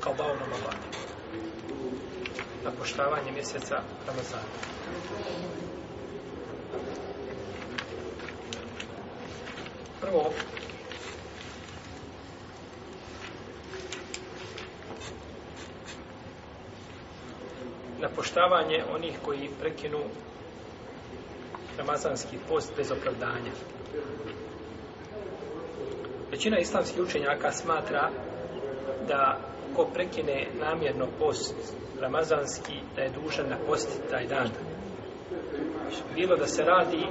kao bao nam Allah. Na poštavanje mjeseca Ramazana. Prvo, na poštavanje onih koji prekinu Ramazanski post bez opravdanja. Većina islamskih učenjaka smatra da ko prekine namjerno post ramazanski da je dužan na posti taj dan bilo da se radi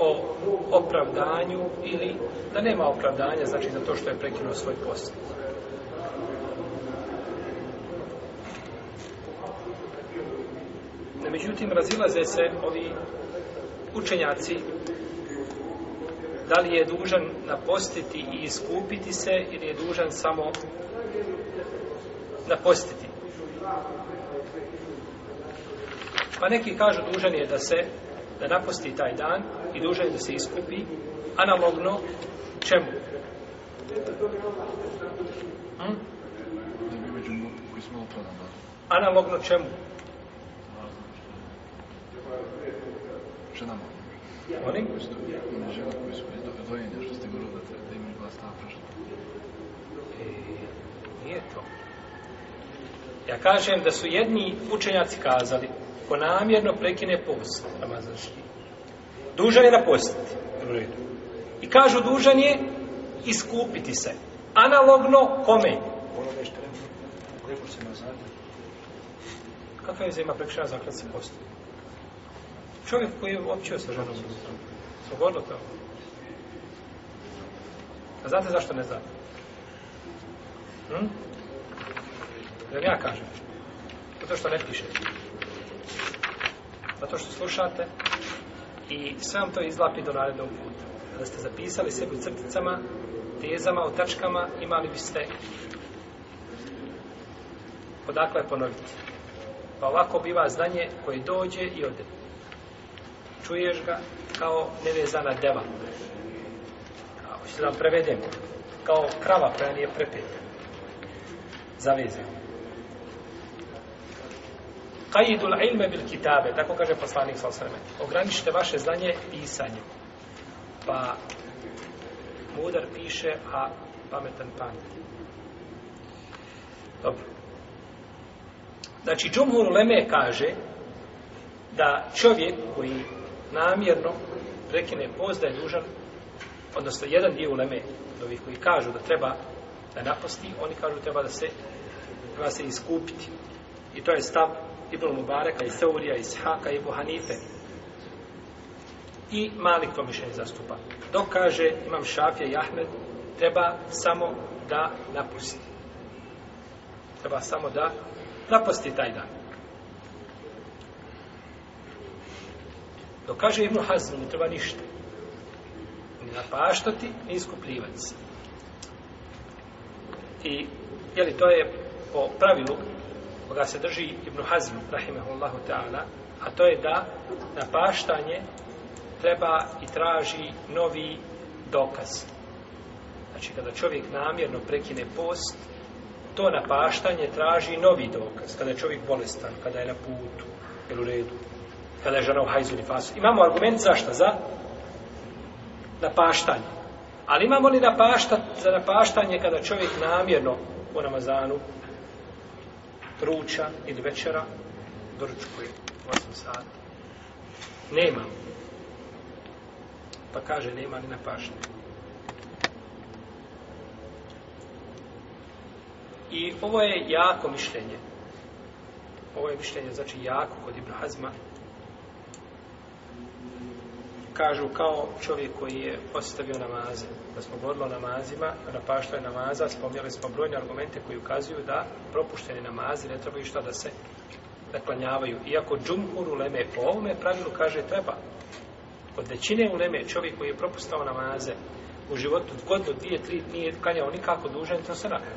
o opravdanju ili da nema opravdanja znači za to što je prekinuo svoj post međutim razilaze se ovi učenjaci da li je dužan napostiti i iskupiti se ili je dužan samo napostiti pa neki kažu dužan je da se da naposti taj dan i dužan je da se iskupi analogno čemu hm? analogno čemu ženama Oni koji su tu jako na žena koji su bili dobro dojenja, što ste govorili da, te, da imaju glas na prašnje? Nije to. Ja kažem da su jedni učenjaci kazali, ko namjerno prekine post, Ramazanski, dužan je da postiti. I kažu dužan je iskupiti se. Analogno kome? Kako je zima prekšena zaklad se postoji? čovjek koji je uopćio sa ženom slobodno to a znate zašto ne znate hm? da ja kažem zato što ne piše zato što slušate i sve vam to izlapi do narednog puta kada ste zapisali sebi u crticama tezama, u tačkama imali biste odakle ponoviti pa ovako biva znanje koje dođe i odete čuješ ga kao nevezana deva. Ako se nam prevedem, kao krava koja nije prepeta. Zavezeno. Qaidul ilme bil kitabe, tako kaže poslanik sa osreme. Ograničite vaše znanje pisanjem. Pa mudar piše, a pametan pameti. Dobro. Znači, Džumhur Leme kaže da čovjek koji namjerno prekine post da je dužan, odnosno jedan dio uleme, ovih koji kažu da treba da naposti, oni kažu da treba da se, treba se iskupiti. I to je stav Ibn Mubareka, iz Seurija, iz Haka, i Hanife. I Malik to mišljenje zastupa. Dok kaže, imam Šafija i Ahmed, treba samo da napusti. Treba samo da naposti taj dan. Dok kaže Ibn Hazm, ne treba ništa. Ni napaštati, ni iskupljivati se. I, je li to je po pravilu koga se drži Ibn Hazm, rahimahullahu ta'ala, a to je da napaštanje treba i traži novi dokaz. Znači, kada čovjek namjerno prekine post, to napaštanje traži novi dokaz. Kada je čovjek bolestan, kada je na putu, ili u redu, kada je žena u hajzu ili fasu. Imamo argument zašto? Za napaštanje. Ali imamo li napašta, za napaštanje kada čovjek namjerno u namazanu ruča i večera doručkuje 8 sati? Nema. Pa kaže, nema li napaštanje. I ovo je jako mišljenje. Ovo je mišljenje, znači, jako kod Ibn Hazma, kažu kao čovjek koji je ostavio namaze. Da smo govorili o namazima, na paštaj namaza, spomnjali smo brojne argumente koji ukazuju da propušteni namazi ne trebaju što da se naklanjavaju. Iako džumhur u leme po ovome pravilu kaže treba. Od većine u leme čovjek koji je propustao namaze u životu godinu, dvije, tri, nije kanjao nikako dužan, to se nakon.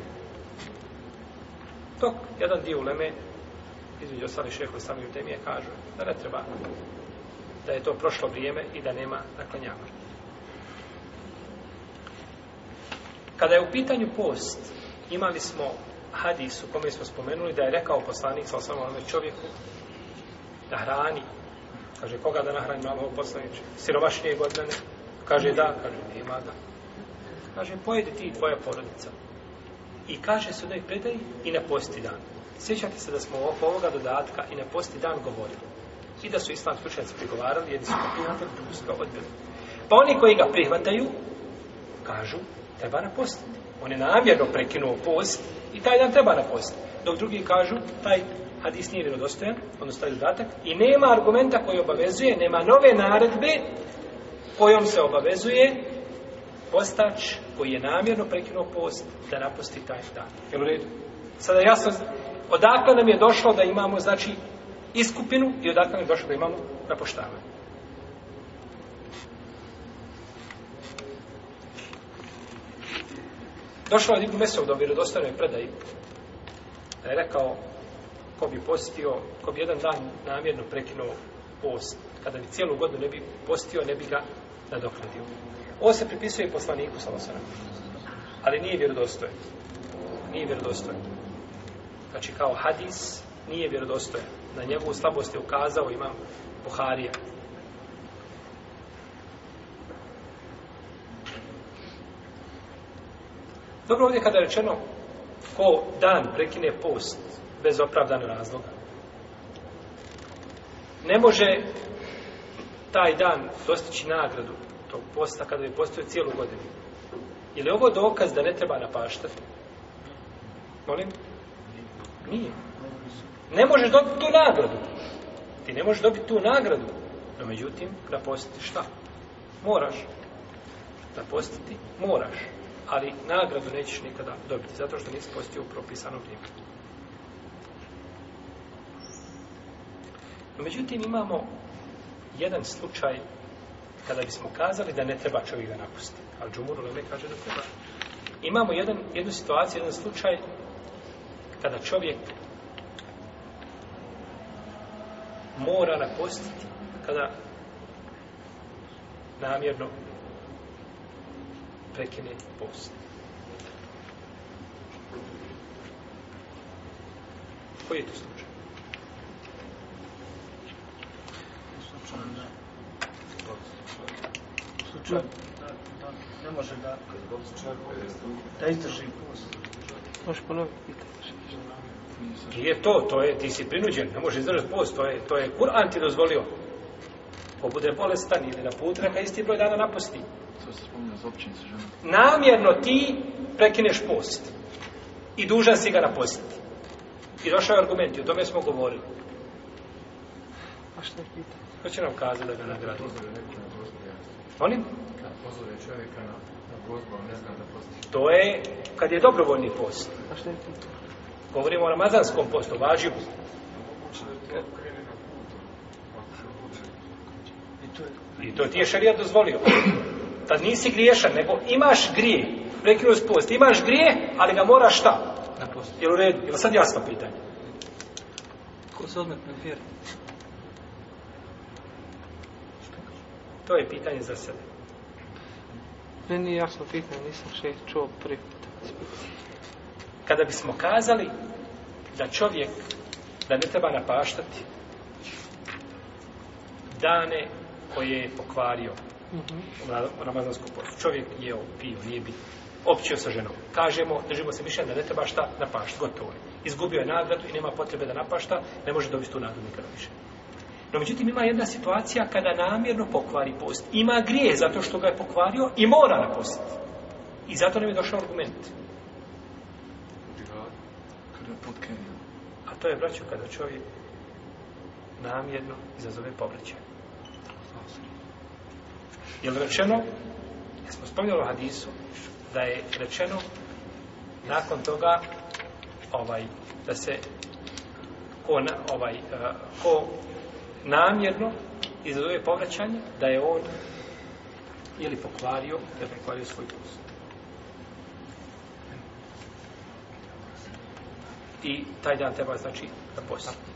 Tok, jedan dio u leme, između ostalih šehova sami u temije, kaže da ne treba da je to prošlo vrijeme i da nema naklanjavanja. Kada je u pitanju post, imali smo hadis u kome smo spomenuli da je rekao poslanik sa osvama onome čovjeku da hrani. Kaže, koga da nahrani malo ovog poslanića? Siromašnije godine? Kaže, da. Kaže, nema da. Kaže, pojedi ti i tvoja porodica. I kaže su da predaj i ne posti dan. Sjećate se da smo oko ovoga dodatka i ne posti dan govorili. I da su islam slučajci prigovarali, jedni su ga prihvatili, drugi su ga odbili. Pa oni koji ga prihvataju, kažu, treba napostiti. On je namjerno prekinuo post i taj dan treba napostiti. Dok drugi kažu, taj hadis nije vjerodostojan, odnosno taj dodatak, i nema argumenta koji obavezuje, nema nove naredbe kojom se obavezuje postač koji je namjerno prekinuo post da napusti taj dan. Jel u redu? Sada jasno, odakle nam je došlo da imamo, znači, i skupinu i odatak nam došlo da imamo napoštavanje. Došlo je Ibnu Mesov do vjerodostanoj predaji da je rekao ko bi postio, ko bi jedan dan namjerno prekinuo post, kada bi cijelu godinu ne bi postio, ne bi ga nadoknadio. Ovo se pripisuje poslaniku Salosana. Ali nije vjerodostoje. Nije vjerodostoje. Znači kao hadis nije vjerodostoje na njegovu slabost je ukazao imam Buharija. Dobro ovdje kada je rečeno ko dan prekine post bez opravdane razloga. Ne može taj dan dostići nagradu tog posta kada je postoje cijelu godinu. Je li ovo dokaz da ne treba napaštati? Molim? Nije. Nije. Ne možeš dobiti tu nagradu. Ti ne možeš dobiti tu nagradu. No međutim, da postiti šta? Moraš. Da postiti, moraš. Ali nagradu nećeš nikada dobiti, zato što nisi postio u propisanom vrijeme. No međutim, imamo jedan slučaj kada bismo kazali da ne treba čovjek da napusti. Ali Džumuru Leme kaže da treba. Imamo jedan, jednu situaciju, jedan slučaj kada čovjek mora napostiti kada namjerno prekine post. Koji je to slučaj? Slučaj ne može da da izdrži post. Možeš ponoviti pitanje. Prije to, to je, ti si prinuđen, ne možeš izdržati post, to je, to je Kur'an ti dozvolio. Ko bude bolestan ili na put, neka isti broj dana naposti. To se spominja za općinu sa Namjerno ti prekineš post i dužan si ga napostiti. I došao je argument i o tome smo govorili. A što je pitan? Ko će nam kazati da ga nagradi? Pozove neko na gozbu, ja. Molim? Kad pozove čovjeka na, na gozbu, ne znam da posti. To je kad je dobrovoljni post. A što je pitan? Govorimo o ramazanskom postu, važi mu. I to ti je šarija dozvolio. Tad nisi griješan, nego imaš grije. Prekinuš post, imaš grije, ali ga moraš šta? Na post. Jel u redu? Jel sad jasno pitanje? Ko se odmetne vjeri? To je pitanje za sebe. Meni je jasno pitanje, nisam še čuo prvi put kada bismo kazali da čovjek da ne treba napaštati dane koje je pokvario mhm. u ramazanskom postu. Čovjek je pio, nije bit. Općio sa ženom. Kažemo, držimo se mišljenje da ne treba šta napašta, gotovo je. Izgubio je nagradu i nema potrebe da napašta, ne može dobiti tu nagradu nikada više. No, međutim, ima jedna situacija kada namjerno pokvari post. Ima grije zato što ga je pokvario i mora napostiti. I zato nam je došao argument kad, kad je potkrenio. A to je, braću, kada čovjek namjerno izazove povrćaj. Je li rečeno, jer smo spomljali hadisu, da je rečeno nakon toga ovaj, da se ko, na, ovaj, uh, ko namjerno izazove povraćanje, da je on ili pokvario, da je pokvario svoj posao. i taj dan treba znači da posti.